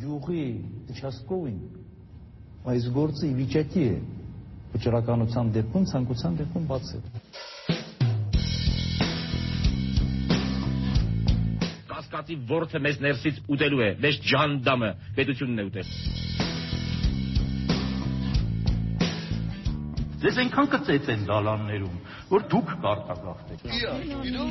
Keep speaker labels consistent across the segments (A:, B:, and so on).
A: գյուղի Չասկովին այս գործը ի վիճակի է վճռականության դեպքում ցանկության դեպքում բացել։
B: Կասկածի ворթը մեզ ներսից ուտելու է, մեզ ջանդամը պետությունն է ուտել։
C: Ձեզ այնքան կծեց են դալաններում, որ դուք կարտագախտեք։ Իա, իրո։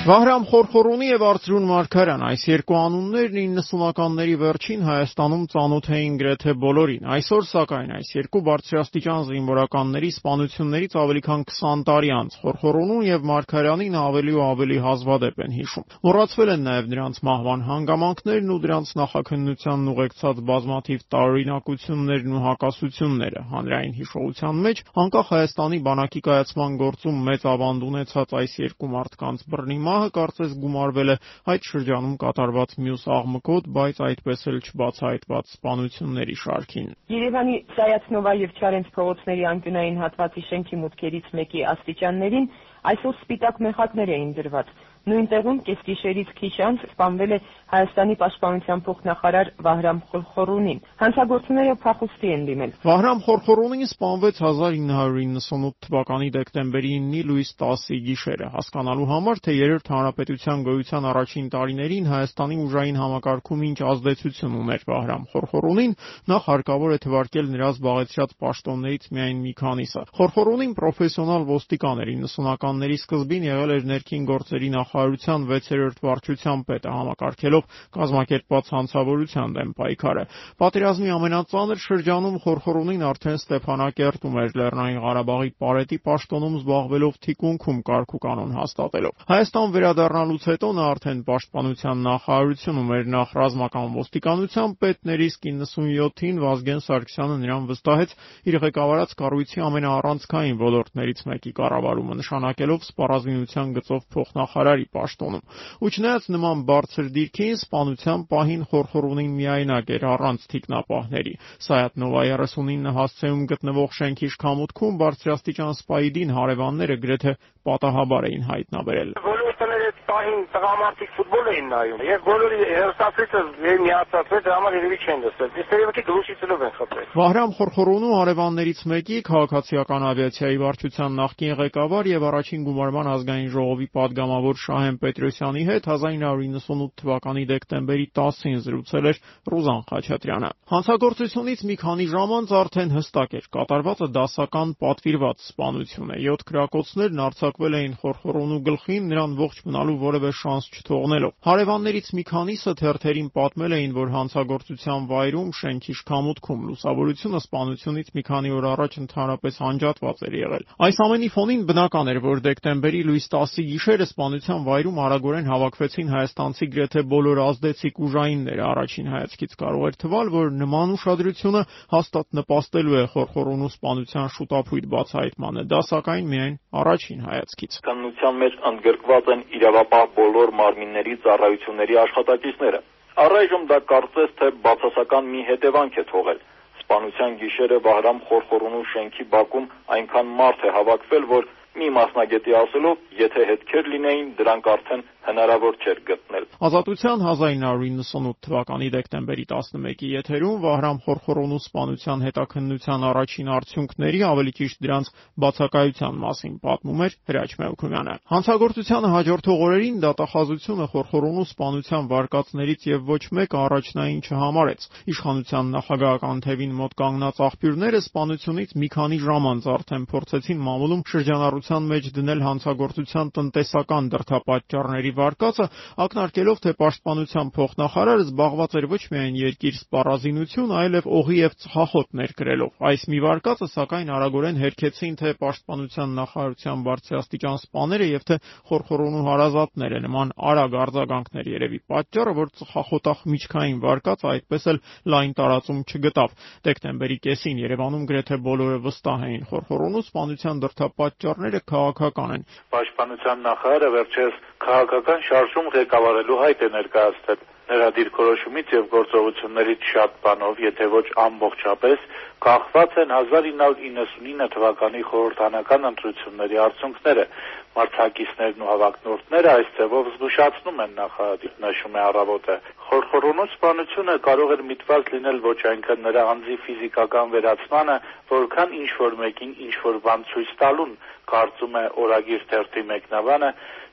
D: Վահրամ Խորխորունի եւ Արծրուն Մարգարյան այս երկու անուններն 90-ականների վերջին Հայաստանում ծանոթ էին գրեթե բոլորին։ Այսօր սակայն այս երկու բարձրաստիճան զինվորականների սպանություններից ավելի քան 20 տարի անց Խորխորունուն եւ Մարգարյանին ավելի ու ավելի հազվադեպ են հիշում։ Մոռացվել են նաեւ նրանց մահվան հանգամանքներն ու դրանց նախաքննությանն ուղեկցած բազմաթիվ տարօրինակություններն ու հակասությունները։ Հանրային հիշողության մեջ անկախ Հայաստանի բանակի կայացման գործում մեծ ավանդ ունեցած այս երկու մարդկանց բռնի մահը կարծես գումարվել է այդ շրջանում կատարված մյուս աղմկոտ, բայց այդպես էլ չբացահայտված սպանությունների շարքին։
E: Երևանի Սայաթնովա եւ Չարենց փողոցների անկյունային հատվածի շենքի մուտքերից մեկի աստիճաններին այսօր սպիտակ մեխակներ էին դրված։ Նույն տեղում կեսգիշերից քիչ անց սպանվել է Հայաստանի պաշտպանության փոխնախարար Վահրամ Խորխորունին։ Հանցագործները փախուստի են դիմել։
D: Վահրամ Խորխորունին սպանվեց 1998 թվականի դեկտեմբերի 9-ի լույս 10-ի գիշերը, հասկանալու համար, թե Երրորդ հանրապետության գոյության առաջին տարիներին Հայաստանի ուժային համակարգում ինչ ազդեցություն ուներ Վահրամ Խորխորունին, նախ հարկավոր է թվարկել նրա զբաղեցրած պաշտոններից միայն մի քանիսը։ Խորխորունին պրոֆեսիոնալ ոստիկան էր 90-ականների սկզբին եղել էր ներքին գործերի նախարարության 6-րդ վարչության պետը համակարգելով կազմակերպված հանցավորության դեմ պայքարը։ Պատերազմի ամենածանր շրջանում Խորխորունին արդեն Ստեփանակերտում էր Լեռնային Ղարաբաղի Պարետի պաշտոնում զբաղվելով թիկունքում կարգ ու կանոն հաստատելով։ Հայաստան վերադառնալուց հետո նա արդեն պաշտպանության նախարարությունում էր նախ ռազմական ոստիկանության պետներ, իսկ 97-ին Վազգեն Սարգսյանը նրան վստահեց իր ղեկավարած կառույցի ամենաառանցքային ոլորտներից մեկի կառավարումը, նշանակելով սպառազինության գծով փոխնախարարի պաշտոնում։ Ու չնայած նման բարձր դիրքին, սպանության պահին Խորխորունին միայնակ էր առանց թիկնապահների։ Սայաթնովա 39 հասցեում գտնվող շենքի շքամուտքում բարձրաստիճան սպայիդին հարևանները գրեթե պատահաբար էին հայտնաբերել
F: պահին տղամարդիկ ֆուտբոլ էին նայում։ Եվ բոլորի հերոստացիցը ձեր միացածը դրա համար երևի չեն լսել։ Իսկ երևի դրուշիցելով են խփել։
D: Վահրամ Խորխորոնու հարևաններից մեկի քաղաքացիական ավիացիայի վարչության նախկին ղեկավար եւ առաջին գումարման ազգային ժողովի падգամավոր Շահեն Պետրոսյանի հետ 1998 թվականի դեկտեմբերի 10-ին զրուցել էր Ռուզան Խաչատրյանը։ Հանցագործությունից մի քանի ժամ անց արդեն հստակ էր կատարվածը դասական պատվիրված սպանություն է։ 7 կրակոցներն արձակվել էին Խորխորոնու գլխին, նրան ողջ մնալու որևէ շանս չթողնելով։ Հարևաններից մի քանիսը թերթերին պատմել էին, որ հանցագործության վայրում շենքի շքամուտքում լուսավորությունը սպանությունից մի քանի օր առաջ ընդհանրապես անջատված էր եղել։ Այս ամենի ֆոնին բնական էր, որ դեկտեմբերի լույս 10-ի գիշերը սպանության վայրում արագորեն հավաքվեցին հայաստանցի գրեթե բոլոր ազդեցիկ ուժայինները։ Առաջին հայացքից կարող էր թվալ, որ նման ուշադրությունը հաստատ նպաստելու է խորխորոնու սպանության շուտափույթ բացահայտմանը։ Դա սակայն միայն առաջին հայացքից։
G: Կանոնության մեջ ընդգրկված են իրավապահ բոլոր մարմինների ծառայությունների աշխատակիցները։ Առայժմ դա կարծես թե բացասական մի հետևանք է թողել։ Սպանության գիշերը Վահրամ Խորխորունու շենքի բակում այնքան մարդ է հավաքվել, որ մի մասնագետի ասելով, եթե հետքեր լինեին, դրանք արդեն հնարավոր չէր գտնել։
D: Ազատության 1998 թվականի դեկտեմբերի 11-ի եթերում Վահրամ Խորխորոնու սպանության հետաքննության առաջին արդյունքների, ավելի ճիշտ դրանց բացակայության մասին պատմում էր Հրաչ Մելքումյանը։ Հանցագործությանը հաջորդող օրերին դատախազությունը Խորխորոնու սպանության վարկածներից եւ ոչ մեկը առաջնային չհամարեց։ Իշխանության նախագահական թևին մոտ կանգնած աղբյուրները սպանությունից մի քանի ժամ անց արդեն փորձեցին մամուլում շրջանառության մեջ դնել հանցագործության տնտեսական դրդապատճառների վարկածը, ակնարկելով, թե պաշտպանության փոխնախարարը զբաղված էր ոչ միայն երկիր սպառազինություն, այլև օղի եւ ծխախոտ ներկրելով։ Այս մի վարկածը սակայն արագորեն հերքեցին թե պաշտպանության նախարարության բարձրաստիճան սպաները եւ թե խորխորոնու հարազատները նման արագ արձագանքներ երևի պատճառը, որ ծխախոտախ միջքային վարկածը այդպես էլ լայն տարածում չգտավ։ Դեկտեմբերի կեսին Երևանում գրեթե բոլորը վստահ էին խորխորոնու սպանության դրդապատճառները քաղաքական են։
G: Պաշտպանության նախարարը վերջերս քաղաքական շարժում ղեկավարելու հայտ է ներկայացրել։
H: նրա դիրքորոշումից եւ գործողություններից շատ բանով, եթե ոչ ամբողջապես, կախված են 1999 թվականի խորհրդանական ընտրությունների արդյունքները։ Մարտակիցներն ու հավակնորդները այս ձևով զգուշացնում են նախարարի նշում է առավոտը։ Խորխորոնու սպանությունը կարող էր միտված լինել ոչ այնքան նրա անձի ֆիզիկական վերացմանը, որքան ինչ որ մեկին ինչ որ բան ցույց տալուն, կարծում է օրագիր թերթի մեկնաբանը,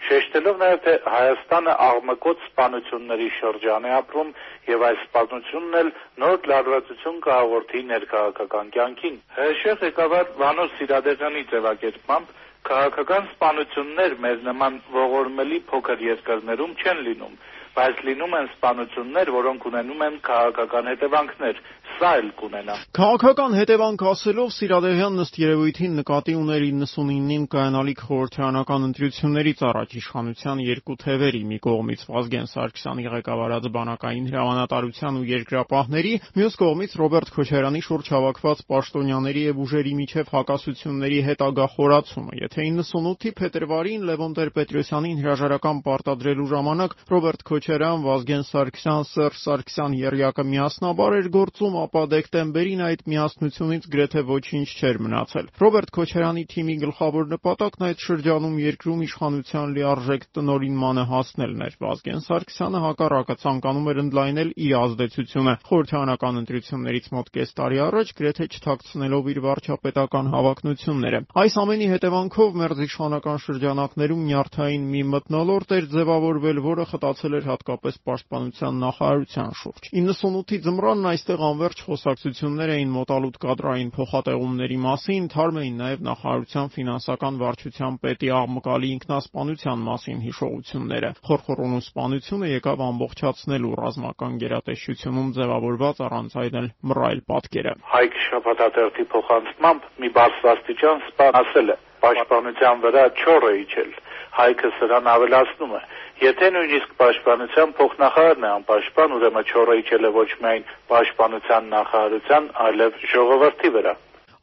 H: շեշտելով նաև թե Հայաստանը աղմկոտ սպանությունների շրջան է ապրում եւ այս սպանությունն էլ նոր լարվածություն կհաղորդի ներքաղաքական կյանքին։ ՀՇ ղեկավար Վանո Սիրադեղյանի ձևակերպմամբ քաղաքական սպանություններ մեր նման ողորմելի փոքր երկրներում չեն լինում, բայց լինում են սպանություններ, որոնք ունենում են քաղաքական հետևանքներ, սա էլ կունենա։
D: Քաղաքական հետևանք ասելով Սիրադեղյանն ըստ երևույթին նկատի ուներ 99-ին կայանալիք խորհրդարանական ընտրություններից առաջ իշխանության երկու թևերի՝ մի կողմից Վազգեն Սարգսյանի ղեկավարած բանակային հրամանատարության ու երկրապահների, մյուս կողմից Ռոբերտ Քոչարյանի շուրջ հավաքված պաշտոնյաների եւ ուժերի միջև հակասությունների հետագա խորացումը։ Եթե 98-ի փետրվարին Լևոն Տեր-Պետրոսյանին հրաժարական պարտադրելու ժամանակ Ռոբերտ Քոչարյան, Վազգեն Սարգսյան, Սերժ Սարգսյան երյակը միասնաբար էր գործում, ապա դեկտեմբերին այդ միասնությունից գրեթե ոչինչ չէր մնացել։ Ռոբերտ Քոչարյանի թիմի գլխավոր նպատակն այդ շրջանում երկրում իշխանության լիարժեք տնօրինմանը հասնելն էր։ Վազգեն Սարգսյանը հակառակը ցանկանում էր ընդլայնել իր ազդեցությունը խորհրդարանական ընտրություններից մոտ կես տարի առաջ, գրեթե չթաքցնելով իր վարչապետական հավակնությունները։ Այս ամենի հետևանքով մերձիշխանական շրջանակներում նյարդային մի մթնոլորտ էր ձևավորվել, որը խտացել էր հատկապես պաշտպանության նախարարության շուրջ։ 98-ի ձմռանն այստեղ անվերջ Վերջ խոսակցություններ էին մոտալուտ կադրային փոխատեղումների մասին, թարմ էին նաև նախարարության ֆինանսական վարչության պետի աղմկալի ինքնասպանության մասին հիշողությունները։ Խորխորոնու սպանությունը եկավ ամբողջացնելու ռազմական գերատեսչությունում ձևավորված առանց այն էլ մռայլ պատկերը։
H: Հայք շաբաթաթերթի փոխանցմամբ մի բարձրաստիճան սպան ասել է. «Պաշտպանության վրա չոր է իջել»։ Հայքը սրան ավելացնում է. Եթե նույնիսկ պաշտպանության փոխնախարարն է անպաշտպան, ուրեմն չորը իջել է ոչ միայն պաշտպանության նախարարության, այլև ժողովրդի վրա։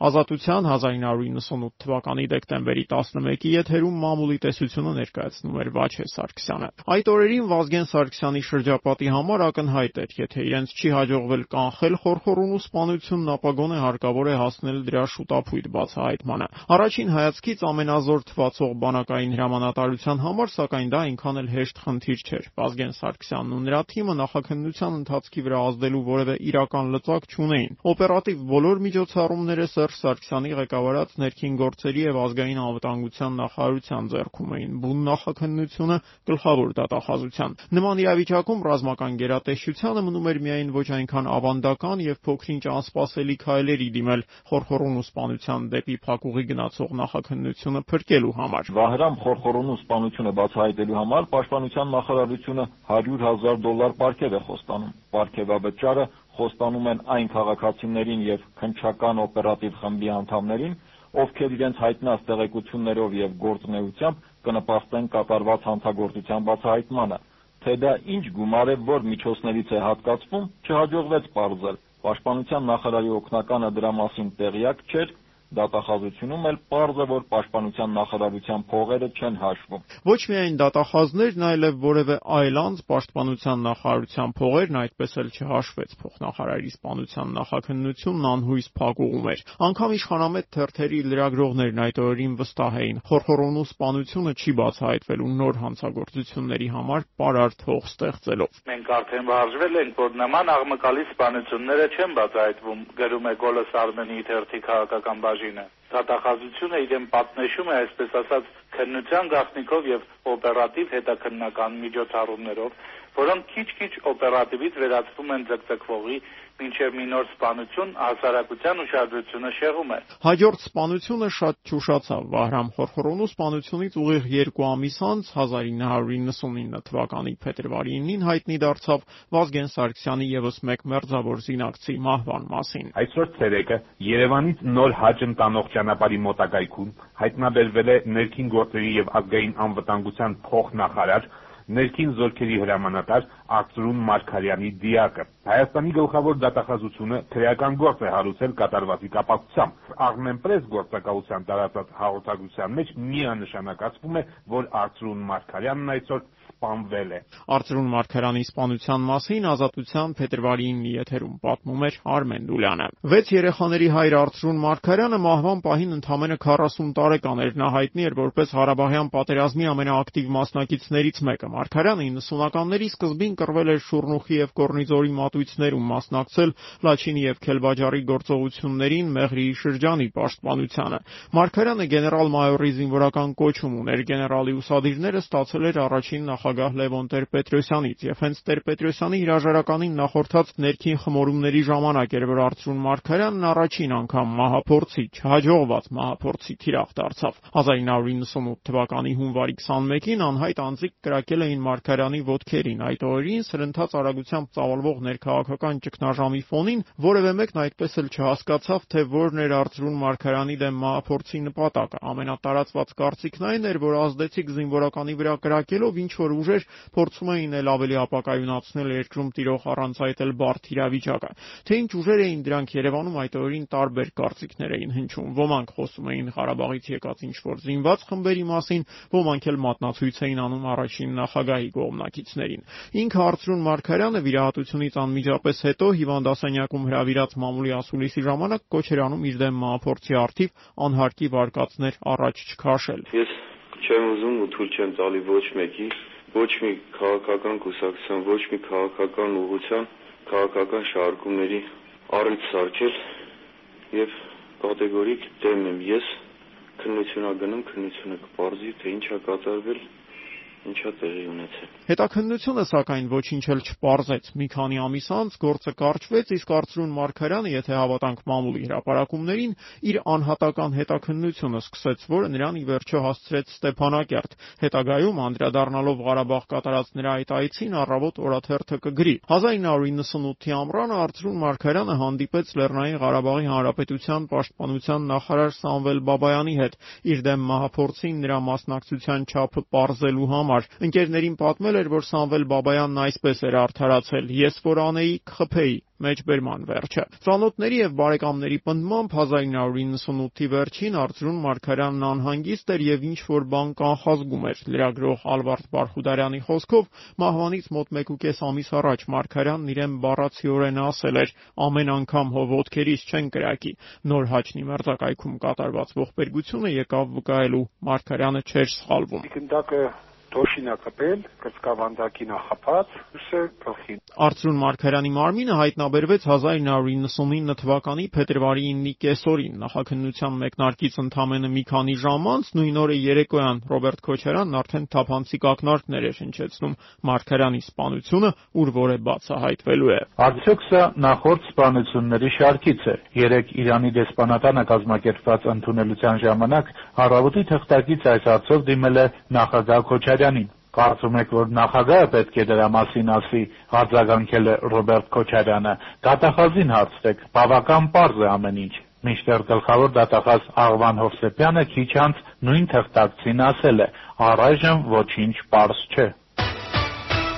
D: Ազատության 1998 թվականի դեկտեմբերի 11-ի եթերում մամուլի տեսությունը ներկայացնում էր Վաչե Սարգսյանը։ Այդ օրերին Վազգեն Սարգսյանի շրջապատի համար ակնհայտ էր, եթե իրենց չի հաջողվել կանխել խորխորունու սպանությունն, ապա գոնե հարկավոր է հասնել դրա շուտապույտ բացահայտմանը։ Առաջին հայացքից ամենազոր թվացող բանակային հրամանատարության համար, սակայն դա այնքան էլ հեշտ խնդիր չէր։ Վազգեն Սարգսյանն ու նրա թիմը նախաքննության ընթացքի վրա ազդելու որևէ իրական լծակ չունեին։ Օպերատիվ բոլոր միջոցառումները Սերժ Սարգսյանի ղեկավարած ներքին գործերի եւ ազգային անվտանգության նախարարության ձեռքում էին։ Բուն նախաքննությունը գլխավոր դատախազության։ Նման իրավիճակում ռազմական գերատեսչությանը մնում էր միայն ոչ այնքան ավանդական եւ փոքրինչ անսպասելի քայլերի դիմել խորխորոնու սպանության դեպի փակուղի գնացող նախաքննությունը փրկելու համար։
G: Վահրամ խորխորոնու սպանությունը բացահայտելու համար պաշտպանության նախարարությունը 100 000 դոլար պարգև է խոստանում։ Պարգևավճարը խոստանում են այն քաղաքացիներին եւ քննչական օպերատիվ խմբի անդամներին, ովքեր իրենց հայտնած տեղեկություններով եւ գործունեությամբ կնպաստեն կատարված հանցագործության բացահայտմանը։ Թե դա ինչ գումար է, որ միջոցներից է հատկացվում, չհաջողվեց պարզել։ Պաշտպանության նախարարի օգնականը դրա մասին տեղյակ չէր դատախազությունում էլ պարզ է, որ պաշտպանության նախարարության փողերը չեն հաշվում։
D: Ոչ միայն դատախազներն, այլև որևէ այլ անձ պաշտպանության նախարարության փողերն այդպես էլ չհաշվեց։ Փոխնախարարի սպանության նախաքննությունն անհույս փակուղում էր։ Անկամ իշխանամետ թերթերի լրագրողներն այդ օրերին վստահ էին, խորխորոնու սպանությունը չի բացահայտվելու նոր հանցագործությունների համար պարար թող ստեղծելով։
H: Մենք արդեն վարժվել ենք, որ նման աղմկալի սպանությունները չեն բացահայտվում, գրում է Գոլս Արմենի թերթի քաղաքական բաժին բաժինը։ Դատախազությունը իրեն պատնեշում է, այսպես ասած, քննության գաղտնիքով եւ օպերատիվ հետաքննական միջոցառումներով, որոնք քիչ-քիչ օպերատիվից վերածվում են ձգձգվողի մինչև մի նոր սպանություն հասարակության ուշադրությունը շեղում է։
D: Հաջորդ սպանությունը շատ ճուշացավ։ Վահրամ Խորխորոնու սպանությունից ուղիղ երկու ամիս անց 1999 թվականի փետրվարի 9-ին հայտնի դարձավ Վազգեն Սարգսյանի եւս մեկ մերձավոր զինակցի մահվան մասին։
I: Այսօր ցերեկը Երևանից նոր հաճ ընտանող ճանապարհի մոտակայքում հայտնաբերվել է ներքին գործերի եւ ազգային անվտանգության փոխնախարար ներքին զորքերի հրամանատար Արծրուն Մարգարյանի դիակը։ Հայաստանի գլխավոր դատախազությունը քրեական գործ է հարուցել կատարվածի կապակցությամբ։ Armenpress գործակալության տարածած հաղորդագրության մեջ միանշանակացվում է, որ Արծրուն Մարգարյանն այսօր սպանվել է։
D: Արծրուն Մարգարյանի սպանության մասին Ազատության փետրվարի 9-ի եթերում պատմում էր Արմեն Դուլյանը։ 6 երեխաների հայր Արծրուն Մարգարյանը մահվան պահին ընդամենը 40 տարեկան էր։ Նա հայտնի էր որպես Ղարաբաղյան պատերազմի ամենաակտիվ մասնակիցներից մեկը։ Մարգարյանը 90-ականների սկզբին կռվել էր Շուռնուխի եւ Կորնիձորի մատույցներում, մասնակցել Լաչինի եւ Քելբաջարի գործողություններին Մեղրիի շրջանի պաշտպանությանը։ Մարգարյանը գեներալ-մայորի զինվորական կոչում ուներ։ Գեներալի ուսադիրները ստացել էր առաջին նախագահ Լևոն Տեր-Պետրոսյանից եւ հենց Տեր-Պետրոսյանի հրաժարականին նախորդած ներքին խմորումների ժամանակ էր, որ Արծրուն Մարգարյանն առաջին անգամ մահափորձի, չհաջողված մահափորձի թիրախ դարձավ։ 1998 թվականի հունվարի 21-ին անհայտ անձիկ կրակել էին Մարգարյանի ոտքերին։ Այդ օրերին սրընթաց արագությամբ ծավալվող ներքաղաքական ճգնաժամի ֆոնին որևէ մեկն այդպես էլ չհասկացավ, թե որն էր Արծրուն Մարգարյանի դեմ մահափորձի նպատակը։ Ամենատարածված կարծիքն այն էր, որ ազդեցիկ զինվորականի վրա կրակելով ինչ որ ուժեր փորձում էին էլ ավելի ապակայունացնել երկրում տիրող առանց այդ էլ բարդ իրավիճակը։ Թե ինչ ուժեր էին դրանք Երևանում այդ օրերին տարբեր կարծիքներ էին հնչում։ Ոմանք խոսում էին Ղարաբաղից եկած ինչ որ զինված խմբերի մասին, ոմանք էլ մատնացույց էին անում առաջին նախագահի կողմնակիցներին։ Ինքը Արծրուն Մարգարյանը վիրահատությունից անմիջապես հետո հիվանդասենյակում հրավիրած մամուլի ասուլիսի ժամանակ կոչ էր անում իր դեմ մահափորձի արդիվ անհարկի վարկածներ առաջ չքաշել։
J: Ես չեմ ուզում ու թույլ չեմ տալի ոչ մեկի, ոչ մի քաղաքական կուսակցության, ոչ մի քաղաքական ուղղության քաղաքական շարժումների առիթ սարքել եւ կատեգորիկ դեմ եմ ես քննությունա գնում քննությունը կբարձի թե ինչա կատարվել ինչա տեղի ունեցել։
D: Հետաքննությունը սակայն ոչինչ էլ չպարզեց։ Մի քանի ամիս անց գործը կարճվեց, իսկ Արծրուն Մարգարյանը, եթե հավատանք մամուլի հրապարակումներին, իր անհատական հետաքննությունը սկսեց, որը նրան ի վերջո հասցրեց Ստեփանակերտ։ Հետագայում անդրադառնալով Ղարաբաղ կատարած նրա այդ այցին առավոտ օրաթերթը կգրի։ 1998-ի ամռանը Արծրուն Մարգարյանը հանդիպեց Լեռնային Ղարաբաղի Հանրապետության պաշտպանության նախարար Սամվել Բաբայանի հետ իր դեմ մահափորձին նրա մասնակցության չափը պարզելու համար համար։ Ընկերներին պատմել էր, որ Սամվել Բաբայանն այսպես էր արդարացել. «Ես որ անեի, կխփեի» մեջբերման վերջը։ Ծանոթների եւ բարեկամների պնդմամբ 1998-ի վերջին Արծրուն Մարգարյանն անհանգիստ էր եւ ինչ որ բան կանխազգում էր։ Լրագրող Ալվարդ Բարխուդարյանի խոսքով մահվանից մոտ 1.5 ամիս առաջ Մարգարյանն իրեն բառացիորեն ասել էր. «Ամեն անգամ հո ոտքերից չեն կրակի»։ Նոր հաճնի մերձակայքում կատարված ողբերգությունը եկավ վկայելու Մարգարյանը չէր սխալվում։
K: Գնդակը դոշինա կպել, կրծքավանդակի նախապած, ուսը գլխին։
D: Արծրուն Մարգարյանի մարմինը հայտնաբերվեց 1999 թվականի փետրվարի 9-ի կեսօրին։ Նախաքննության մեկնարկից ընդամենը մի քանի ժամ անց նույն օրը երեկոյան Ռոբերտ Քոչարյանն արդեն թափանցիկ ակնարկներ էր հնչեցնում Մարգարյանի սպանությունը ուր որ է բացահայտվելու է։
L: Արդյոք սա նախորդ սպանությունների շարքից է։ Երեք Իրանի դեսպանատանը կազմակերպված ընդունելության ժամանակ առավոտի թղթակից այս հարցով դիմել է նախագահ Քոչարյան Քոչարյանին։ Կարծում եք, որ նախագահը պետք է դրա մասին ասի, արձագանքել է Ռոբերտ Քոչարյանը։ Դատախազին հարցրեք, բավական պարզ է ամեն ինչ։ Մինչդեռ գլխավոր դատախազ Աղվան Հովսեփյանը քիչ անց նույն թղթակցին ասել է. առայժմ ոչինչ պարզ չէ։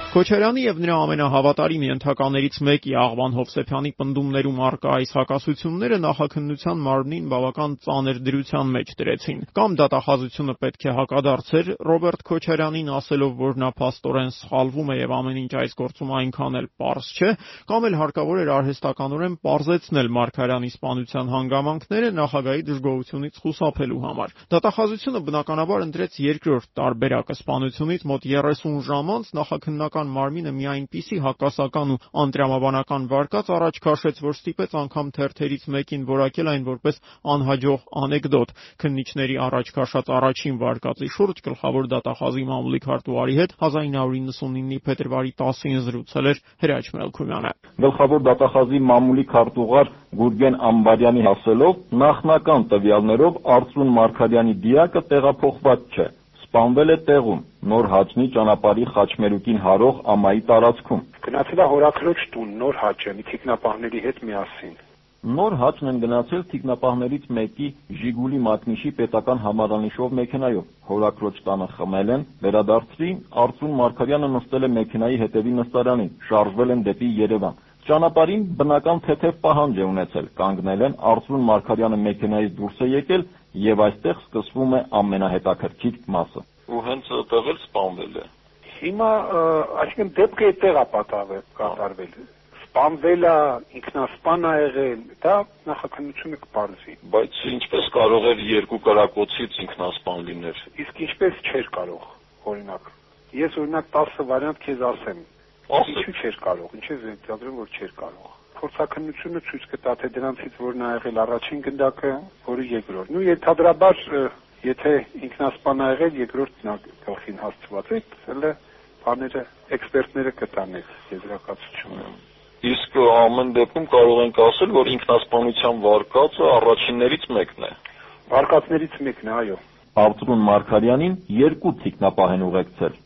D: Քոչարյանի եւ նրա ամենահավատարիմ ենթականերից մեկի Աղվան Հովսեփյանի պնդումներում արկա այս հակասությունները նախաքննության մարմնին բավական ծանր դրության մեջ դրեցին։ Կամ դատախազությունը պետք է հակադարձեր Ռոբերտ Քոչարյանին ասելով, որ նա փաստորեն սխալվում է եւ ամեն ինչ այս գործում այնքան էլ པարզ չէ, կամ էլ հարկավոր էր արհեստականորեն པարզեցնել Մարգարյանի սպանության հանգամանքները նախագահի դժգոհությունից խուսափելու համար։ Դատախազությունը բնականաբար ընտրեց երկրորդ տարբերակը սպանությունից մոտ 30 ժամ անց նախաքննական պետական մարմինը մի այնպիսի հակասական ու անտրամաբանական վարկած առաջ քաշեց, որ ստիպեց անգամ թերթերից մեկին որակել այն որպես անհաջող անեկդոտ։ Քննիչների առաջ քաշած առաջին վարկածի շուրջ գլխավոր դատախազի Մամուլիկ Հարտուարի հետ 1999-ի փետրվարի 10-ին զրուցել էր Հրաչ Մելքումյանը։
M: Գլխավոր դատախազի Մամուլիկ Հարտուղար Գուրգեն Ամբարյանի ասելով նախնական տվյալներով Արծրուն Մարգարյանի դիակը տեղափոխված չէ սպանվել է տեղում նոր հաճնի ճանապարհի խաչմերուկին հարող ամայի տարածքում։
K: Գնացել է հորաքրոջ տուն նոր հաճը մի թիկնապահների հետ միասին։
M: Նոր հաճն են գնացել թիկնապահներից մեկի Ժիգուլի մատնիշի պետական համարանիշով մեքենայով։ Հորաքրոջ տանը խմել են, վերադարձրին Արծուն Մարգարյանը նստել է մեքենայի հետևի նստարանին, շարժվել են դեպի Երևան։ Ճանապարհին բնական թեթև պահանջ է ունեցել։ Կանգնել են, Արծրուն Մարգարյանը մեքենայից դուրս է եկել եւ այստեղ սկսվում է ամենահետաքրքիր մասը։
J: Ու հենց այդտեղ էլ սպանվել է։
K: Հիմա այսինքն դեպքը այդտեղ է կատարվել սպանվել է, ինքնասպան է եղել, դա նախաքննությունը կբարձի։
M: Բայց ինչպես կարող էր երկու կրակոցից ինքնասպան լինել։
K: Իսկ ինչպես չէր կարող, օրինակ։ Ես օրինակ 10 վարիանտ քեզ ասեմ։ Ինչու չէր կարող, ինչ ես ենթադրում, որ չէր կարող փորձակնությունը ցույց կտա թե դրանցից որն է եղել առաջին գնդակը, որը երկրորդ։ Նու ենթադրաբար եթե ինքնասպան ա եղել, երկրորդն է գլխին հասցված է, դա բաները էքսպերտները կտանեն եզրակացությունը։
M: Իսկ ամեն դեպքում կարող ենք ասել, որ ինքնասպանության վարկածը առաջիններից մեկն է։
K: Վարկածներից մեկն է, այո։
M: Արծրուն Մարկարյանին երկու թիկնապահ են ուղեկցել։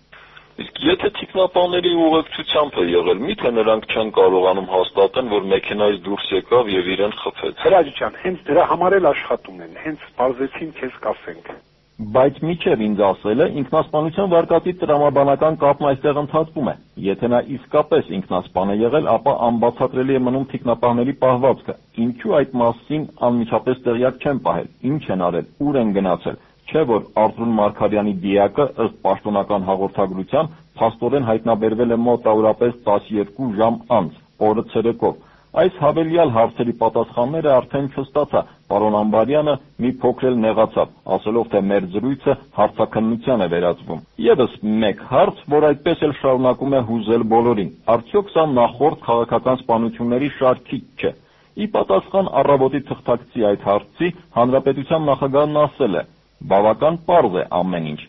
M: Իսկ եթե թիկնապահների ուղեկցությամբ է եղել, միթե նրանք չեն կարողանում հաստատեն, որ մեքենայից դուրս եկավ եւ իրեն խփեց։
K: Հրաչ ջան, հենց դրա համար էլ աշխատում են, հենց բարձեցին քեզ կասենք
M: բայց միջև ինձ ասելը ինքնասպանության վարկածի տրամաբանական կապն այստեղ ընդհատվում է։ Եթե նա իսկապես ինքնասպան է եղել, ապա անբացատրելի է մնում թիկնապահների պահվածքը։ Ինչու այդ մասին անմիջապես տեղյակ չեն պահել։ Ինչ են արել, ուր են գնացել։ Չէ որ Արծրուն Մարգարյանի դիակը ըստ պաշտոնական հաղորդագրության փաստորեն հայտնաբերվել է մոտավորապես 12 ժամ անց, օրը ցերեկով Այս հավելյալ հարցերի պատասխանները արդեն չստացա։ Պարոն Ամբարյանը մի փոքր նեղացավ, ասելով թե մեր զրույցը հարցաքննության է վերածվում։ Եվս մեկ հարց, որ այդպես էլ շարունակում է հուզել բոլորին։ Արդյոք սա նախորդ քաղաքական սպանությունների շարքից չէ։ Ի պատասխան առավոտի թղթակցի այդ հարցի հանրապետության նախագահն ասել է. «Բավական պարզ է ամեն ինչ»։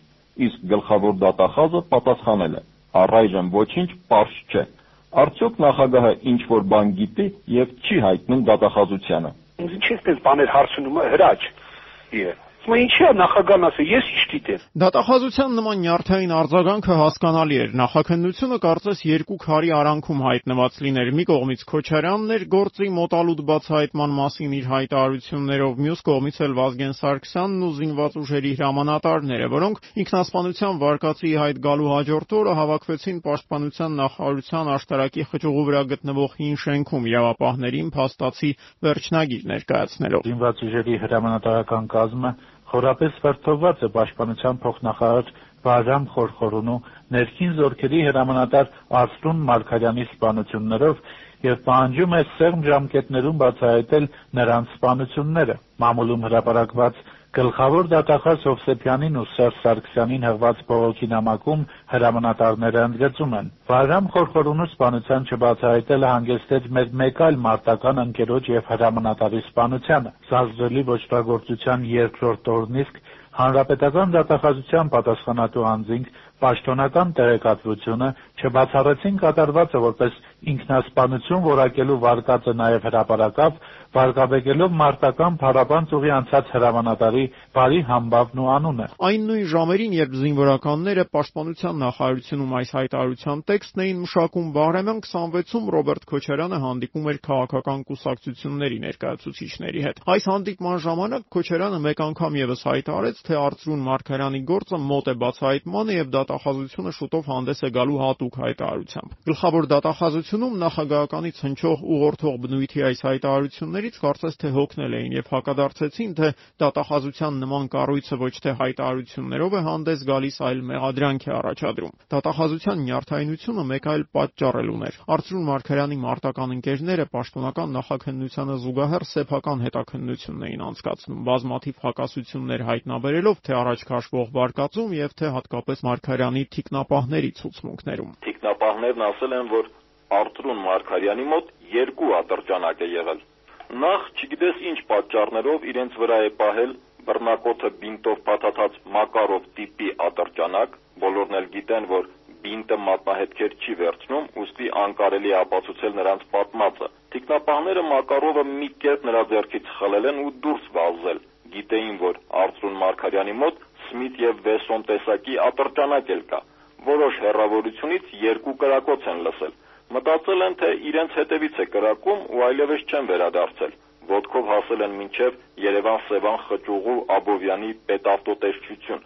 M: Իսկ գլխավոր դատախազը պատասխանել է. «Առայժմ ոչինչ պարզ չէ»։ Արդյոք նախագահը ինչ որ բան գիտի եւ չի հայտնում դատախազությանը։
K: ինչպես պես բաներ հարցնում հրաչ։ Է Հիմա ինչի է նախագահն ասել, ես ինչ գիտեմ։
D: Դատախազության նման նյարդային արձագանքը հասկանալի էր։ Նախաքննությունը կարծես երկու քարի արանքում հայտնված լիներ։ Մի կողմից Քոչարյանն էր գործի մոտալուտ բացահայտման մասին իր հայտարարություններով, մյուս կողմից էլ Վազգեն Սարգսյանն ու զինված ուժերի հրամանատարները, որոնք ինքնասպանության վարկածի հայտ գալու հաջորդ օրը հավաքվեցին Պաշտպանության նախարարության աշտարակի խճուղու վրա գտնվող հին շենքում իրավապահներին փաստացի վերջնագիր ներկայացնելով։
L: Զինված ուժերի հրամանատարական կազմը խորապես վրդովված է պաշտպանության փոխնախարար Վահրամ Խորխորունու ներքին զորքերի հրամանատար Արսլուն Մարգարյանի սպանություններով եւ պահանջում է սեղմ ժամկետներում բացահայտել նրանց սպանությունները։ Մամուլում հրապարակված Գլխավոր դատախազ Հովսեփյանին ու Սերժ Սարգսյանին հղված բողոքի նամակում հրամանատարները ընդգծում են. Վահրամ Խորխորունու սպանության չբացահայտելը հանգեցրեց մեր մեկ այլ մարտական ընկերոջ եւ հրամանատարի սպանությանը։ Զազրելի ոչռագործության երկրորդ օրնիսկ հանրապետական դատախազության պատասխանատու անձինք պաշտոնական տեղեկատվությունը չբացառեցին կատարվածը որպես ինքնասպանություն որակելու վարկածը նաև հրապարակավ, վարկաբեկելով մարտական փառաբան ծուղի անցած հրամանատարի բարի համբավն ու անունը։
D: Այն նույն ժամերին, երբ զինվորականները Պաշտպանության նախարարությունում այս հայտարարության տեքստն էին մշակում, Բաղրամյան 26-ում Ռոբերտ Քոչարյանը հանդիպում էր քաղաքական կուսակցությունների ներկայացուցիչների հետ։ Այս հանդիպման ժամանակ Քոչարյանը մեկ անգամ եւս հայտարարեց, թե Արծրուն Մարգարյանի գործը մոտ է բացահայտմանը եւ դատախազությունը շուտով հանդես է գալու հատուկ հայտարարությամբ։ Գլխավոր դատախազությունում նախագահականից հնչող ուղղորդող բնույթի այս հայտարարություններից կարծես թե հոգնել էին եւ հակադարձեցին, թե դատախազության նման կառույցը ոչ թե հայտարարություններով է հանդես գալիս, այլ մեղադրանք է առաջադրում։ Դատախազության նյարդայնությունը մեկ այլ պատճառ էլ ուներ։ Արծրուն Մարգարյանի մարտական ընկերները պաշտոնական նախաքննությանը զուգահեռ սեփական հետաքննությունն էին անցկացնում, բազմաթիվ հակասություններ հայտնաբերելով թե առաջ քաշվող վարկածում եւ թե հատկապես Մարգարյանի թիկնապահների ցուցմունքներում։
G: Թիկնապահներն ասել են, որ Արթուրուն Մարգարյանի մոտ երկու ատրճանակ է եղել։ Նախ չգիտես ինչ պատճառներով իրենց վրա է պահել բռնակոթը բինտով փաթաթած Մակարով տիպի ատրճանակ, բոլորն էլ գիտեն, որ բինտը մատնահետքեր չի վերցնում, ուստի անկարելի է ապացուցել նրանց պատմածը։ Տիկնապահները Մակարովը մի կերպ նրա ձեռքից խլել են ու դուրս վազել գիտեին, որ Արծրուն Մարգարյանի մոտ Սմիթ եւ Վեսոն տեսակի ատրճանակ էլ կա։ Որոշ հեռավորությունից երկու կրակոց են լսել։ Մտածել են, թե իրենց հետևից է կրակում ու այլևս չեն վերադարձել։ Ոտքով հասել են մինչև Երևան-Սևան խճուղու Աբովյանի պետավտոտեսչություն։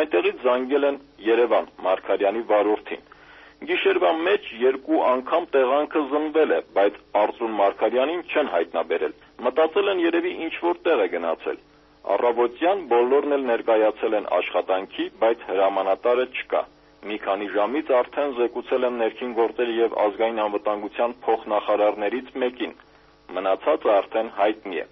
G: Այնտեղից զանգել են Երևան Մարգարյանի վարորդին։ Գիշերվա մեջ երկու անգամ տեղանքը զնվել է, բայց Արծուն Մարգարյանին չեն հայտնաբերել։ Մտածել են երևի ինչ որ տեղ է գնացել։ Առավոտյան բոլորն էլ ներկայացել են աշխատանքի, բայց հրամանատարը չկա։ Մի քանի ժամից արդեն զեկուցել եմ ներքին գործերի եւ ազգային անվտանգության փոխնախարարներից մեկին։ Մնացածը արդեն հայտնի է։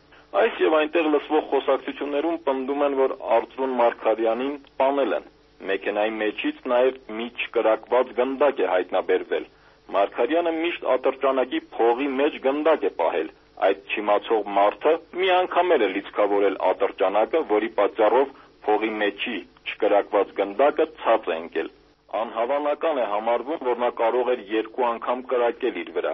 G: Այս եւ այնտեղ լսվող խոսակցություններում պնդում են, որ Արծրուն Մարկարյանին սպանել են։ Մեքենայի մեջից նաև մի չկրակված գնդակ է հայտնաբերվել։ Մարկարյանը միշտ ատրճանակի փողի մեջ գնդակ է պահել։ Այդ չիմացող մարդը մի անգամ էլ է լիցքավորել ատրճանակը, որի պատճառով փողի մեջի չկրակված գնդակը ցած է ընկել։ Անհավանական է համարվում, որ նա կարող էր երկու անգամ կրակել իր վրա։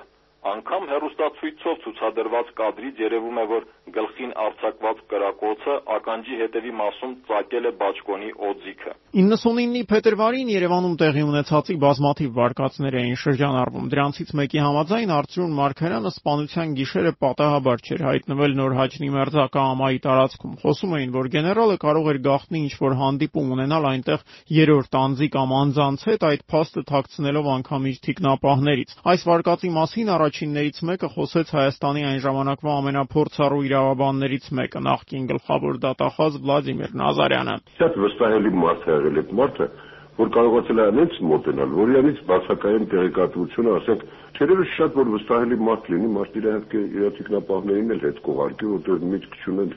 G: Անգամ հերոստացույցով ցուցադրված կադրից երևում է, որ գլխին արձակված կրակոցը ականջի հետևի մասում ծակել է բաճկոնի օձիքը։
D: 99-ի փետրվարին Երևանում տեղի ունեցածի բազմաթիվ վարկածներ էին շրջանառվում։ Դրանցից մեկի համաձայն Արծրուն Մարկարյանը սպանության գիշերը պատահաբար չէր հայտնվել Նորհաճնի մերձակա ամայի տարածքում։ Խոսում էին, որ գեներալը կարող էր գաղտնի ինչ-որ հանդիպում ունենալ այնտեղ երրորդ անձի կամ անձանց հետ, այդ փաստը թաքցնելով անգամ իր թիկնապահներից։ Այս վարկածի մասին առաջ առաջիններից մեկը խոսեց Հայաստանի այն ժամանակվա ամենափորձառու իրավաբաններից մեկը, նախկին գլխավոր դատախազ Վլադիմիր Նազարյանը։
N: Շատ վստահելի մարդ է եղել այդ մարդը, որ կարողացել է այնց մոտենալ, որ իրանից բացակայեն տեղեկատվությունը, ասենք, թերևս շատ որ վստահելի մարդ լինի, մարդ իր հետ իր տիկնապահներին էլ հետ կողարկի, որտեղ միտք չունեն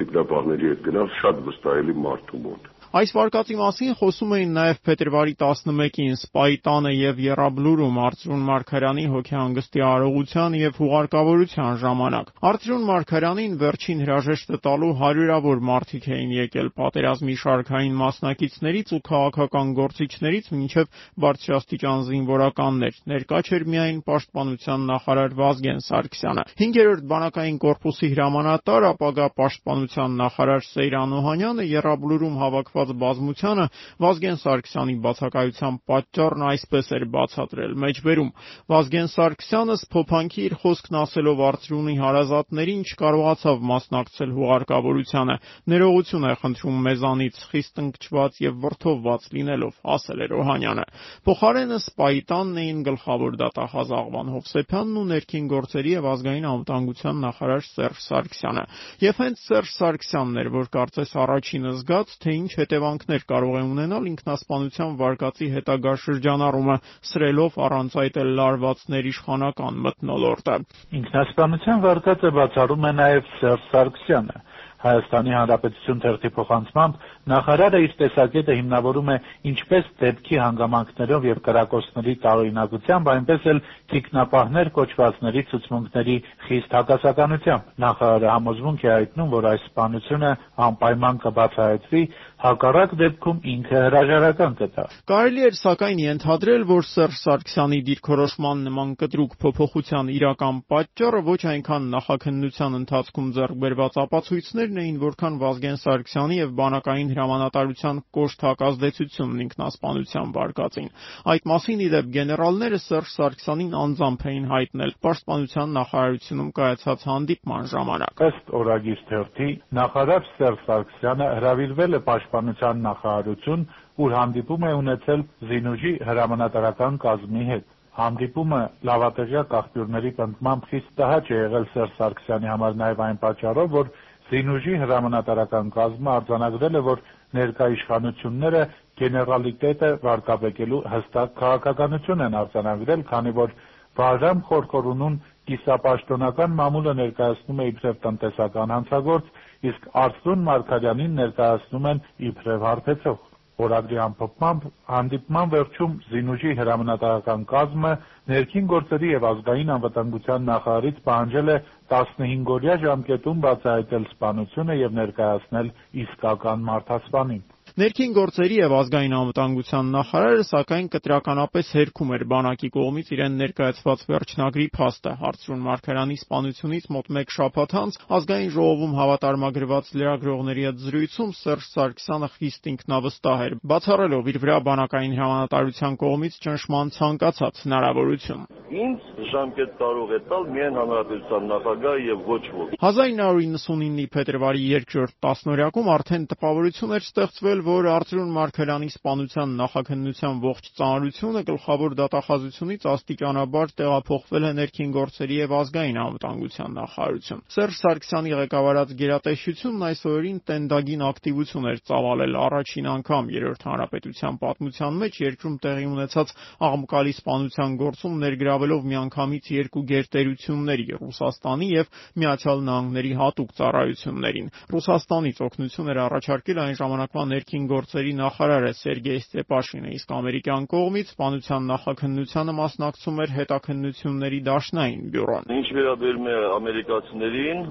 N: տիկնապահների հետ գնալ շատ վստահելի մարդու մոտ։
D: Այս վարկածի մասին խոսում էին նաև փետրվարի 11-ին Սպայի տանը եւ Եռաբլուրում Արծրուն Մարգարյանի հոգեհանգստի արարողության եւ հուղարկավորության ժամանակ։ Արծրուն Մարգարյանին վերջին հրաժեշտը տալու հարյուրավոր մարդիկ էին եկել պատերազմի շարքային մասնակիցներից ու քաղաքական գործիչներից մինչև բարձրաստիճան զինվորականներ։ Ներկա չէր միայն պաշտպանության նախարար Վազգեն Սարգսյանը։ 5-րդ բանակային կորպուսի հրամանատար, ապագա պաշտպանության նախարար Սեյրան Օհանյանը Եռաբլուրում հավաքված ստեղծված բազմությանը Վազգեն Սարգսյանի բացակայության պատճառն այսպես էր բացատրել մեջբերում. Վազգեն Սարգսյանը սփոփանքի իր խոսքն ասելով Արծրունի հարազատներին չկարողացավ մասնակցել հուղարկավորությանը. Ներողություն է խնդրում մեզանից խիստ ընկճված եւ վրթովված լինելով ասել էր Օհանյանը փոխարենը Սպայտանն էին գլխավոր դատախազ Աղվան Հովսեփյանն ու ներքին գործերի եւ ազգային անվտանգության նախարար Սերժ Սարգսյանը եւ հենց Սերժ Սարգսյանն էր որ կարծես առաջինը զգաց թե ինչ հետևանքներ հետևանքներ կարող է ունենալ ինքնասպանության վարկածի հետագա շրջանառումը, սրելով առանց այդ էլ լարվածներ իշխանական մթնոլորտը։
L: Ինքնասպանության վարկածը բացառում է նաև Սերժ Սարգսյանը։ Հայաստանի Հանրապետություն թերթի փոխանցմամբ նախարարը իր տեսակետը հիմնավորում է ինչպես դեպքի հանգամանքներով եւ կրակոցների տարօրինակությամբ, այնպես էլ թիկնապահներ կոչվածների ցուցմունքների խիստ հակասականությամբ։ Նախարարը համոզմունք է հայտնում, որ այս սպանությունը անպայման կբացահայտվի, հակառակ դեպքում ինքը հրաժարական կտա։
D: Կարելի էր սակայն ենթադրել, որ Սերժ Սարգսյանի դիրքորոշման նման կտրուկ փոփոխության իրական պատճառը ոչ այնքան նախաքննության ընթացքում ձեռք բերված ապացույցներն էին, որքան Վազգեն Սարգսյանի եւ բանակային հրամանատարության կոշտ հակազդեցությունն ինքնասպանության վարկածին։ Այդ մասին ի դեպ գեներալները Սերժ Սարգսյանին անձամբ էին հայտնել Պաշտպանության նախարարությունում կայացած հանդիպման ժամանակ։
L: Ըստ օրագիր թերթի նախարար Սերժ Սարգսյանը հրավիրվել է Պաշտպանության նախարարություն, ուր հանդիպում է ունեցել Զինուժի հրամանատարական կազմի հետ։ Հանդիպումը լավատեղյակ աղբյուրների պնդմամբ խիստ տհաճ է եղել Սերժ Սարգսյանի համար նաև այն պատճառով, որ Զինուժի հրամանատարական կազմը արձանագրել է, որ ներկա իշխանությունները գեներալիտետը վարկաբեկելու հստակ քաղաքականություն են արձանագրել, քանի որ Վահրամ Խորխորունուն կիսապաշտոնական մամուլը ներկայացնում է իբրև տնտեսական հանցագործ, իսկ Արծրուն Մարգարյանին ներկայացնում են իբրև հարբեցող։ Օրագրի ամփոփմամբ հանդիպման վերջում Զինուժի հրամանատարական կազմը ներքին գործերի եւ ազգային անվտանգության նախարարից պահանջել է 15-օրյա ժամկետում բացահայտել սպանությունը եւ ներկայացնել իսկական մարդասպանին։
D: Ներքին գործերի եւ ազգային անվտանգության նախարարը սակայն կտրականապես հերքում էր բանակի կողմից իրեն ներկայացված վերջնագրի փաստը հարցրուն Մարգարյանի սպանությունից մոտ 1 շաբաթ անց ազգային ժողովում հավատարմագրված լրագրողների հետ զրույցում Սերժ Սարգսյանը խիստ ինքնավստահ էր, բացառելով իր վրա բանակային հրամանատարության կողմից ճնշման ցանկացած հնարավորություն։
O: Ինձ ժամկետ կարող է տալ միայն հանրապետության նախագահը եւ ոչ ոք։
D: 1999-ի փետրվարի 2-րդ տասնօրյակում արդեն տպավորություն էր ստեղծվել, որ Արծրուն Մարգարյանի սպանության նախաքննության ողջ ծանրությունը գլխավոր դատախազությունից աստիճանաբար տեղափոխվել է ներքին գործերի եւ ազգային անվտանգության նախարարություն։ Սերժ Սարգսյանի ղեկավարած գերատեսչությունն այս օրերին տենդագին ակտիվություն էր ծավալել առաջին անգամ երրորդ հանրապետության պատմության մեջ երկրում տեղի ունեցած աղմկալի սպանության գործում ներգրավելով միանգամից երկու գերտերությունների՝ Ռուսաստանի եւ Միացյալ Նահանգների հատուկ ծառայություններին։ Ռուսաստանից օգնություն էր առաջարկել այն ժամանակվա ներքին գործերի նախարարը Սերգեյ Ստեպաշինը, իսկ ամերիկյան կողմից սպանության նախաքննությանը մասնակցում էր հետաքննությունների դաշնային բյուրոն։
O: Ինչ վերաբերում է ամերիկացիներին,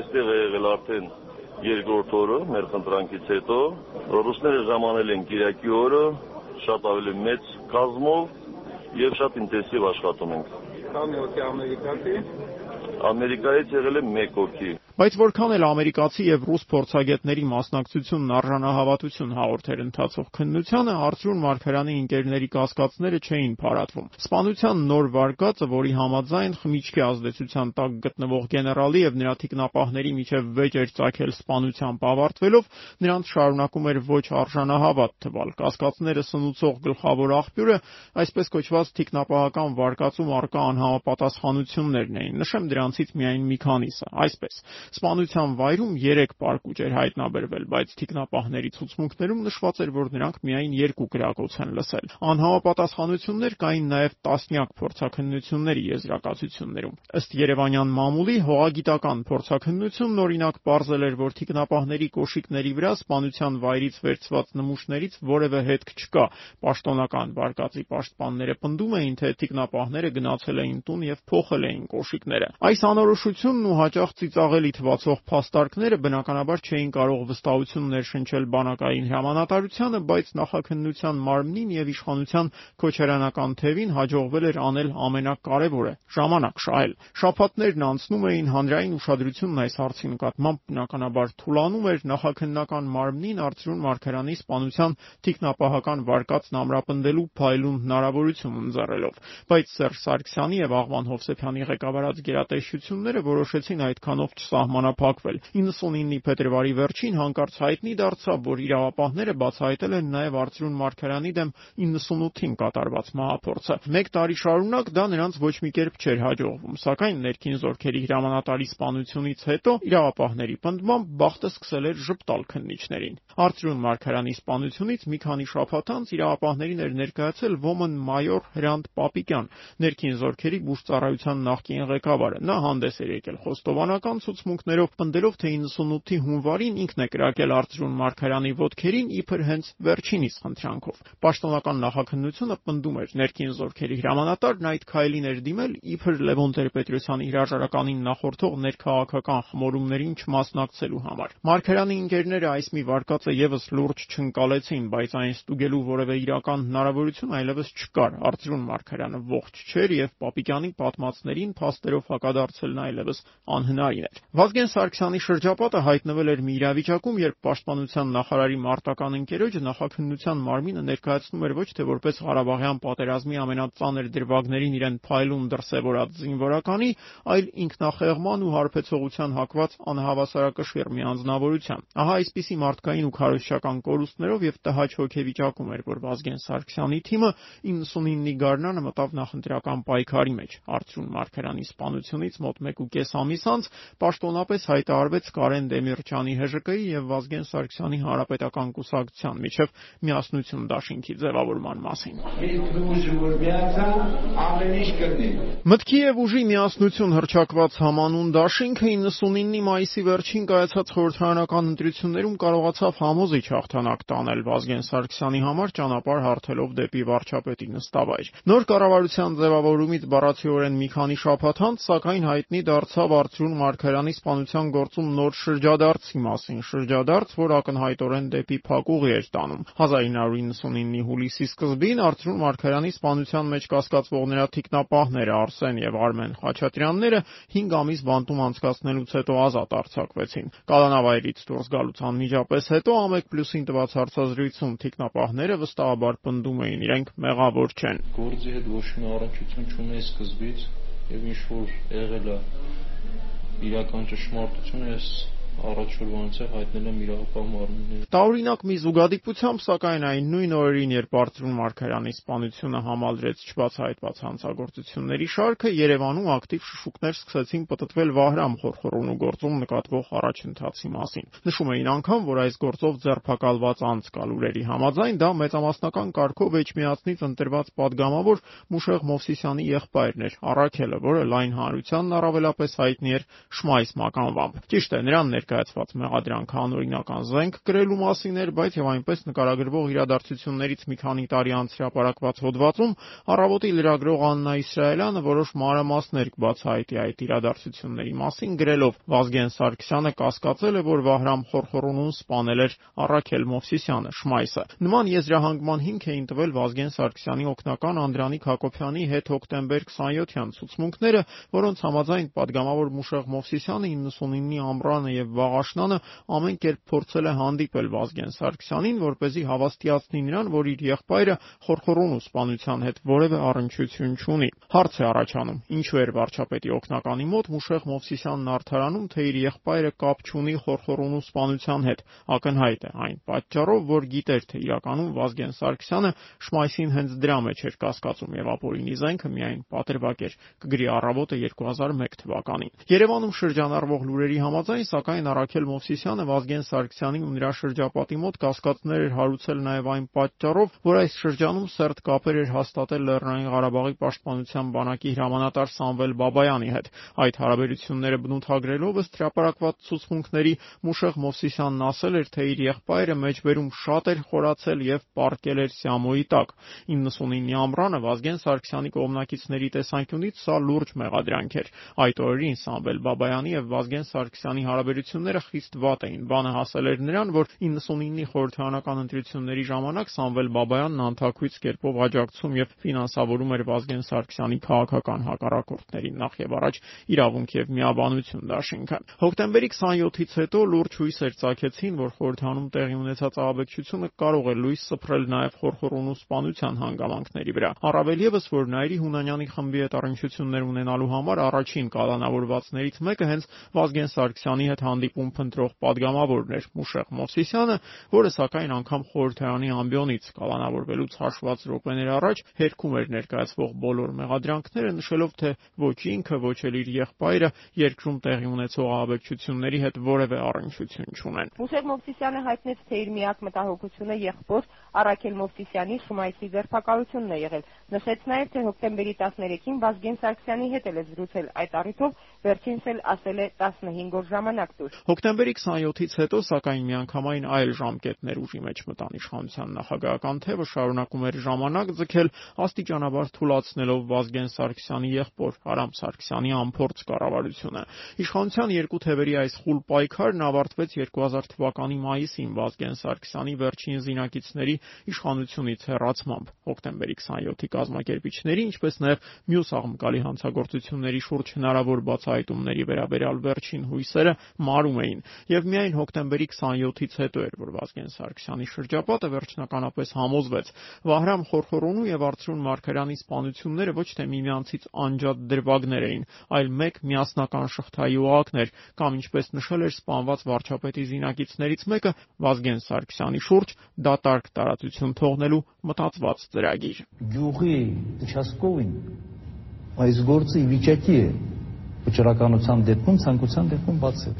O: այստեղ է եղել արդեն երկրորդ օրը մեր խնդրանքից հետո ռուսները ժամանել են Կիրակի օրը շատ ավելի մեծ կազմով եւ շատ ինտենսիվ աշխատում ենք։
K: Քանի հոգի ամերիկացի
O: Ամերիկայից եղել է 1 հոգի։
D: Բայց որքան էլ ամերիկացի եւ ռուս փորձագետների մասնակցությունն արժանահավատություն հաղորդեր ընթացող քննությանը, Արծրուն Մարգարյանի ընկերների կասկածները չէին փարատվում։ Սպանության նոր վարկածը, որի համաձայն խմիչքի ազդեցության տակ գտնվող գեներալի եւ նրա թիկնապահների միջև վեճ էր ցակել սպանությամբ ավարտվելով, նրանց շարունակում էր ոչ արժանահավատ թվալ։ Կասկածները սնուցող գլխավոր աղբյուրը այսպես կոչված թիկնապահական վարկածում արկա անհամապատասխանություններն էին։ Նշեմ դրանցից միայն մի քանիսը։ Այսպես Սպանության վայրում 3 պարկուճ էր հայտնաբերվել, բայց թիկնապահների ցուցմունքներում նշված էր, որ նրանք միայն երկու գրակոց են լսել։ Անհավապատասխանություններ կային նաև տասնյակ փորձաքննությունների եզրակացություններում։ Ըստ Երևանյան մամուլի հողագիտական փորձաքննությունն օրինակ ողրզել էր, որ թիկնապահների կոշիկների վրա սպանության վայրից վերցված նմուշներից որևէ հետք չկա։ Պաշտոնական վարկածի պաշտպանները պնդում էին, թե թիկնապահները գնացել էին տուն եւ փոխել էին կոշիկները։ Այս անորոշությունն ու հաճախ ծիծաղելի թվացող փաստարկները բնականաբար չէին կարող վստահություն ներշնչել բանակային հրամանատարությանը, բայց նախաքննության մարմնին եւ իշխանության քոչարանական թևին հաջողվել էր անել ամենակարևորը՝ ժամանակ շահել։ Շաբաթներն անցնում էին, հանրային ուշադրությունն այս հարցի նկատմամբ բնականաբար թուլանում էր նախաքննական մարմնին Արծրուն Մարգարյանի սպանության թիկնապահական վարկածն ամրապնդելու փայլուն հնարավորություն ընձեռելով։ Բայց Սերժ Սարգսյանի եւ Աղվան Հովսեփյանի ղեկավարած գերատեսչությունները որոշեցին այդքանով չսահմանափակվել։ 99-ի փետրվարի վերջին հանկարծ հայտնի դարձավ, որ իրավապահները բացահայտել են նաև Արծրուն Մարգարյանի դեմ 98-ին կատարված մահափորձը։ Մեկ տարի շարունակ դա նրանց ոչ մի կերպ չէր հաջողվում, սակայն ներքին զորքերի հրամանատարի սպանությունից հետո իրավապահների պնդմամբ բախտը սկսել էր ժպտալ քննիչներին։ Արծրուն Մարգարյանի սպանությունից մի քանի շաբաթ անց իրավապահներին էր ներկայացել ոմն մայոր Հրանտ Պապիկյան, ներքին զորքերի բուժծառայության նախկին ղեկավարը։ Նա հանդես էր եկել խոստովանական ցուցմունքներով պնդելով, թե 98-ի հունվարին ինքն է կրակել Արծրուն Մարգարյանի ոտքերին իբր հենց վերջինիս խնդրանքով։ Պաշտոնական նախաքննությունը պնդում էր ներքին զորքերի հրամանատարն այդ քայլին էր դիմել իբր Լևոն Տեր-Պետրոսյանի հրաժարականին նախորդող ներքաղաքական խմորումներին չմասնակցելու համար։ Մարգարյանի ընկերները այս մի վարկածը եւս լուրջ չընկալեցին, բայց այն ստուգելու որևէ իրական հնարավորություն այլևս չկար։ Արծրուն Մարգարյանը ողջ չէր եւ Պապիկյանի պատմածներին փաստերով հակադարձելն այլևս անհնարին էր։ Վազգեն Սարգսյանի շրջապատը հայտնվել էր մի իրավիճակում, երբ Պաշտպանության նախարարի մարտական ընկերոջը նախաքննության մարմինը ներկայացնում էր ոչ թե որպես Ղարաբաղյան պատերազմի ամենածանր դրվագներին իրեն փայլուն դրսևորած զինվորականի, այլ ինքնախեղման ու հարբեցողության հակված անհավասարակշիռ մի անձնավորության։ Ահա այսպիսի մարդկային ու քարոզչական կորուստներով եւ տհաճ հոգեվիճակում էր, որ Վազգեն Սարգսյանի թիմը 99-ի գարնանը մտավ նախընտրական պայքարի մեջ։ Արծրուն Մարգարյանի սպանությունից մոտ 1.5 ամիս անց պաշտոնապես հայտարարվեց Կարեն Դեմիրճյանի ՀԺԿ-ի եւ Վազգեն Սարգսյանի Հանրապետական կուսակցության միջև միասնություն դաշինքի ձևավորման մասին։ Մտքի եւ ուժի միասնություն հրճակված համանուն դաշինքը 99-ի մայիսի վերջին կայացած խորհրդարանական ընտրություններում կարողացավ համոզիչ հաղթանակ տանել Վազգեն Սարգսյանի համար ճանապարհ հարթելով դեպի վարչապետի նստավայր։ Նոր կառավարության ձևավորումից բառացիորեն մի քանի շաբաթ անց, սակայն հայտնի դարձավ Արծրուն Մարգարյանի սպանության գործում նոր շրջադարձի մասին, շրջադարձ, որ ակնհայտորեն դեպի փակուղի էր տանում։ 1999-ի հուլիսի սկզբին Արծրուն Մարգարյանի սպանության մեջ կասկածվող նրա թիկնապահները Արսեն եւ Արմեն Խաչատրյանները 5 ամիս բանտում անցկացնելուց հետո ազատ արձակվեցին։ Կալանավայրից դուրս գալուց անմիջապես հետո Ամեկ Պլյուսին տված հարցազրույցում թիկնապահները վստահաբար պնդում էին. Իրենք մեղավոր չեն։
A: Գործի հետ ոչ մի առնչություն չունի սկզբից եւ ինչ որ եղել է իրական ճշմարտությունը ես
P: առաջորդանից է հայտնել եմ իրավապահ մարմիններին։
D: Տարօրինակ մի զուգադիպությամբ, սակայն այն նույն օրերին, երբ Արծրուն Մարգարյանի սպանությունը համալրեց չբացահայտված հանցագործությունների շարքը, Երևանում ակտիվ շշուկներ սկսեցին պտտվել Վահրամ Խորխորոնու գործում նկատվող առաջընթացի մասին։ Նշում էին անգամ, որ այս գործով ձերբակալված անց կալուրերի համաձայն դա մեծամասնական կարգով Էջմիածնից ընտրված падգամավոր Մուշեղ Մովսիսյանի եղբայրն էր, Արաքելը, որը լայն հանրությանն առավելապես հայտնի էր Շմայս մականվամբ։ Ճիշտ է, նրան ներկայացված մեղադրանք հանօրինական զենք գրելու մասին էր, բայց եւ այնպես նկարագրվող իրադարձություններից մի քանի տարի անց հրապարակված հոդվածում առավոտի լրագրող Աննա Իսրայելյանը որոշ մանրամասներ կբացահայտի այդ իրադարձությունների մասին գրելով. Վազգեն Սարգսյանը կասկածել է, որ Վահրամ Խորխորունուն սպանել էր Առաքել Մովսիսյանը Շմայսը։ Նման եզրահանգման հիմք էին տվել Վազգեն Սարգսյանի օգնական Անդրանիկ Հակոբյանի հետ հոկտեմբեր 27-յան ցուցմունքները, որոնց համաձայն падգամավոր Մուշեղ Մովսիսյանը 99-ի ամռանը եւ վաղաշնանը ամեն կերպ փորձել է հանդիպել Վազգեն Սարգսյանին, որ เป զի հավաստիացնի նրան, որ իր եղբայրը խորխորոնու սպանության հետ որևէ առնչություն չունի։ Հարց է առաջանում. ինչու էր վարչապետի օգնականի մոտ Մուշեղ Մովսիսյանն արդարանում, թե իր եղբայրը կապ չունի խորխորոնու սպանության հետ։ Ակնհայտ է այն պատճառով, որ գիտեր, թե իրականում Վազգեն Սարգսյանը Շմայսին հենց դրա մեջ էր կասկածում եւ ապօրինի զենքը միայն պատրվակ էր։ Կգրի առավոտը 2001 թվականին։ Երևանում շրջանառվող լուրերի համաձայն, սակայն Արաքել Մովսիսյանը Վազգեն Սարգսյանի ու նրա շրջապատի մոտ կասկածներ էր հարուցել նաև այն պատճառով, որ այս շրջանում սերտ կապեր էր հաստատել Լեռնային Ղարաբաղի պաշտպանության բանակի հրամանատար Սամվել Բաբայանի հետ։ Այդ հարաբերությունները բնութագրելով ըստ հրապարակված ցուցմունքների Մուշեղ Մովսիսյանն ասել էր, թե իր եղբայրը մեջբերում շատ էր խորացել եւ պարկել էր Սյամոյի տակ։ 99-ի ամռանը Վազգեն Սարգսյանի կողմնակիցների տեսանկյունից սա լուրջ մեղադրանք էր։ Այդ օրերին Սամվել Բաբայանի եւ Վազգեն Սարգսյանի հարաբերությունները խիստ վատ էին։ Բանը հասել էր նրան, որ 99-ի խորհրդարանական ընտրությունների ժամանակ Սամվել Բաբայանն անթակույց կերպով աջակցում եւ ֆինանսավորում էր Վազգեն Սարգսյանի քաղաքական հակառակորդներին նախ եւ առաջ իրավունք եւ միաբանություն դաշինքը։ Հոկտեմբերի 27-ից հետո լուրջ հույսեր ցակեցին, որ խորհրդանում տեղի ունեցած աղաբեկչությունը կարող է լույս սփռել նաեւ խորխորոնու սպանության հանգամանքների վրա։ Առավել եւս, որ Նաիրի Հունանյանի խմբի հետ առնչություններ ունենալու համար առաջին կալանավորվածներից մեկը հենց Վազգեն Սարգսյանի հետ հանդիպում փնտրող падգամավորն էր Մուշեղ Մովսիսյանը, որը սակայն անգամ խորհրդարանի ամբիոնից կալանավորվելուց հաշվված րոպեներ առաջ հերքում էր ներկայացվող բոլոր մեղադրանքները, նշելով թե ոչ ինքը, ոչ էլ իր եղբայրը երկրում տեղի ունեցող ահաբեկչությունների հետ որևէ առնչություն չունեն։
E: Մուշեղ Մովսիսյանը հայտնեց, թե իր միակ մտահոգությունը եղբոր Արաքել Մովսիսյանի Շումայքի ձերբակալությունն է եղել։ Նշեց նաև, թե հոկտեմբերի 13-ին Վազգեն Սարգսյանի հետ էլ է զրուցել այդ առիթով վերջինս էլ ասել է 15 օր ժամանակ տուր։
D: Հոկտեմբերի 27-ից հետո, սակայն միանգամայն այլ ժամկետներ ուժի մեջ մտան իշխանության նախագահական թևը շարունակում էր ժամանակ ձգել, աստիճանաբար թուլացնելով Վազգեն Սարգսյանի եղբոր Արամ Սարգսյանի ամփորձ կառավարությունը։ Իշխանության երկու թևերի այս խուլ պայքարն ավարտվեց 2000 թվականի մայիսին Վազգեն Սարգսյանի վերջին զինակիցների իշխանությունից հեռացմամբ։ Հոկտեմբերի 27-ի կազմակերպիչների, ինչպես նաև մյուս աղմկալի հանցագործությունների շուրջ հնարավոր բացահայտումների վերաբերյալ վերջին հույսերը մարում էին եւ միայն հոկտեմբերի 27-ից հետո էր որ Վազգեն Սարգսյանի շրջապատը վերջնականապես համոզվեց. Վահրամ Խորխորոնու եւ Արծրուն Մարգարյանի սպանությունները ոչ թե միմյանցից անջատ դրվագներ էին այլ մեկ միասնական շղթայի օղակներ կամ ինչպես նշել էր սպանված վարչապետի զինակիցներից մեկը Վազգեն Սարգսյանի շուրջ դատարկ տարածություն թողնելու մտածված ծրագիր
A: Գյուղի Չասկովին այս գործը ի վիճակի է վճռականության դեպքում ցանկության դեպքում բացել։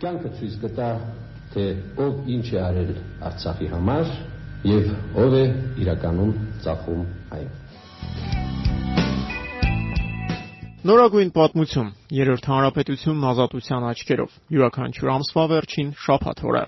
Q: Կյանքը ցույց կտա, թե ով ինչ է արել Արցախի համար եւ ով է իրականում ծախում այն։
D: Նորագույն պատմություն։ Երրորդ հանրապետությունն ազատության աչքերով։ Յուրաքանչյուր ամսվա վերջին շաբաթ օրը։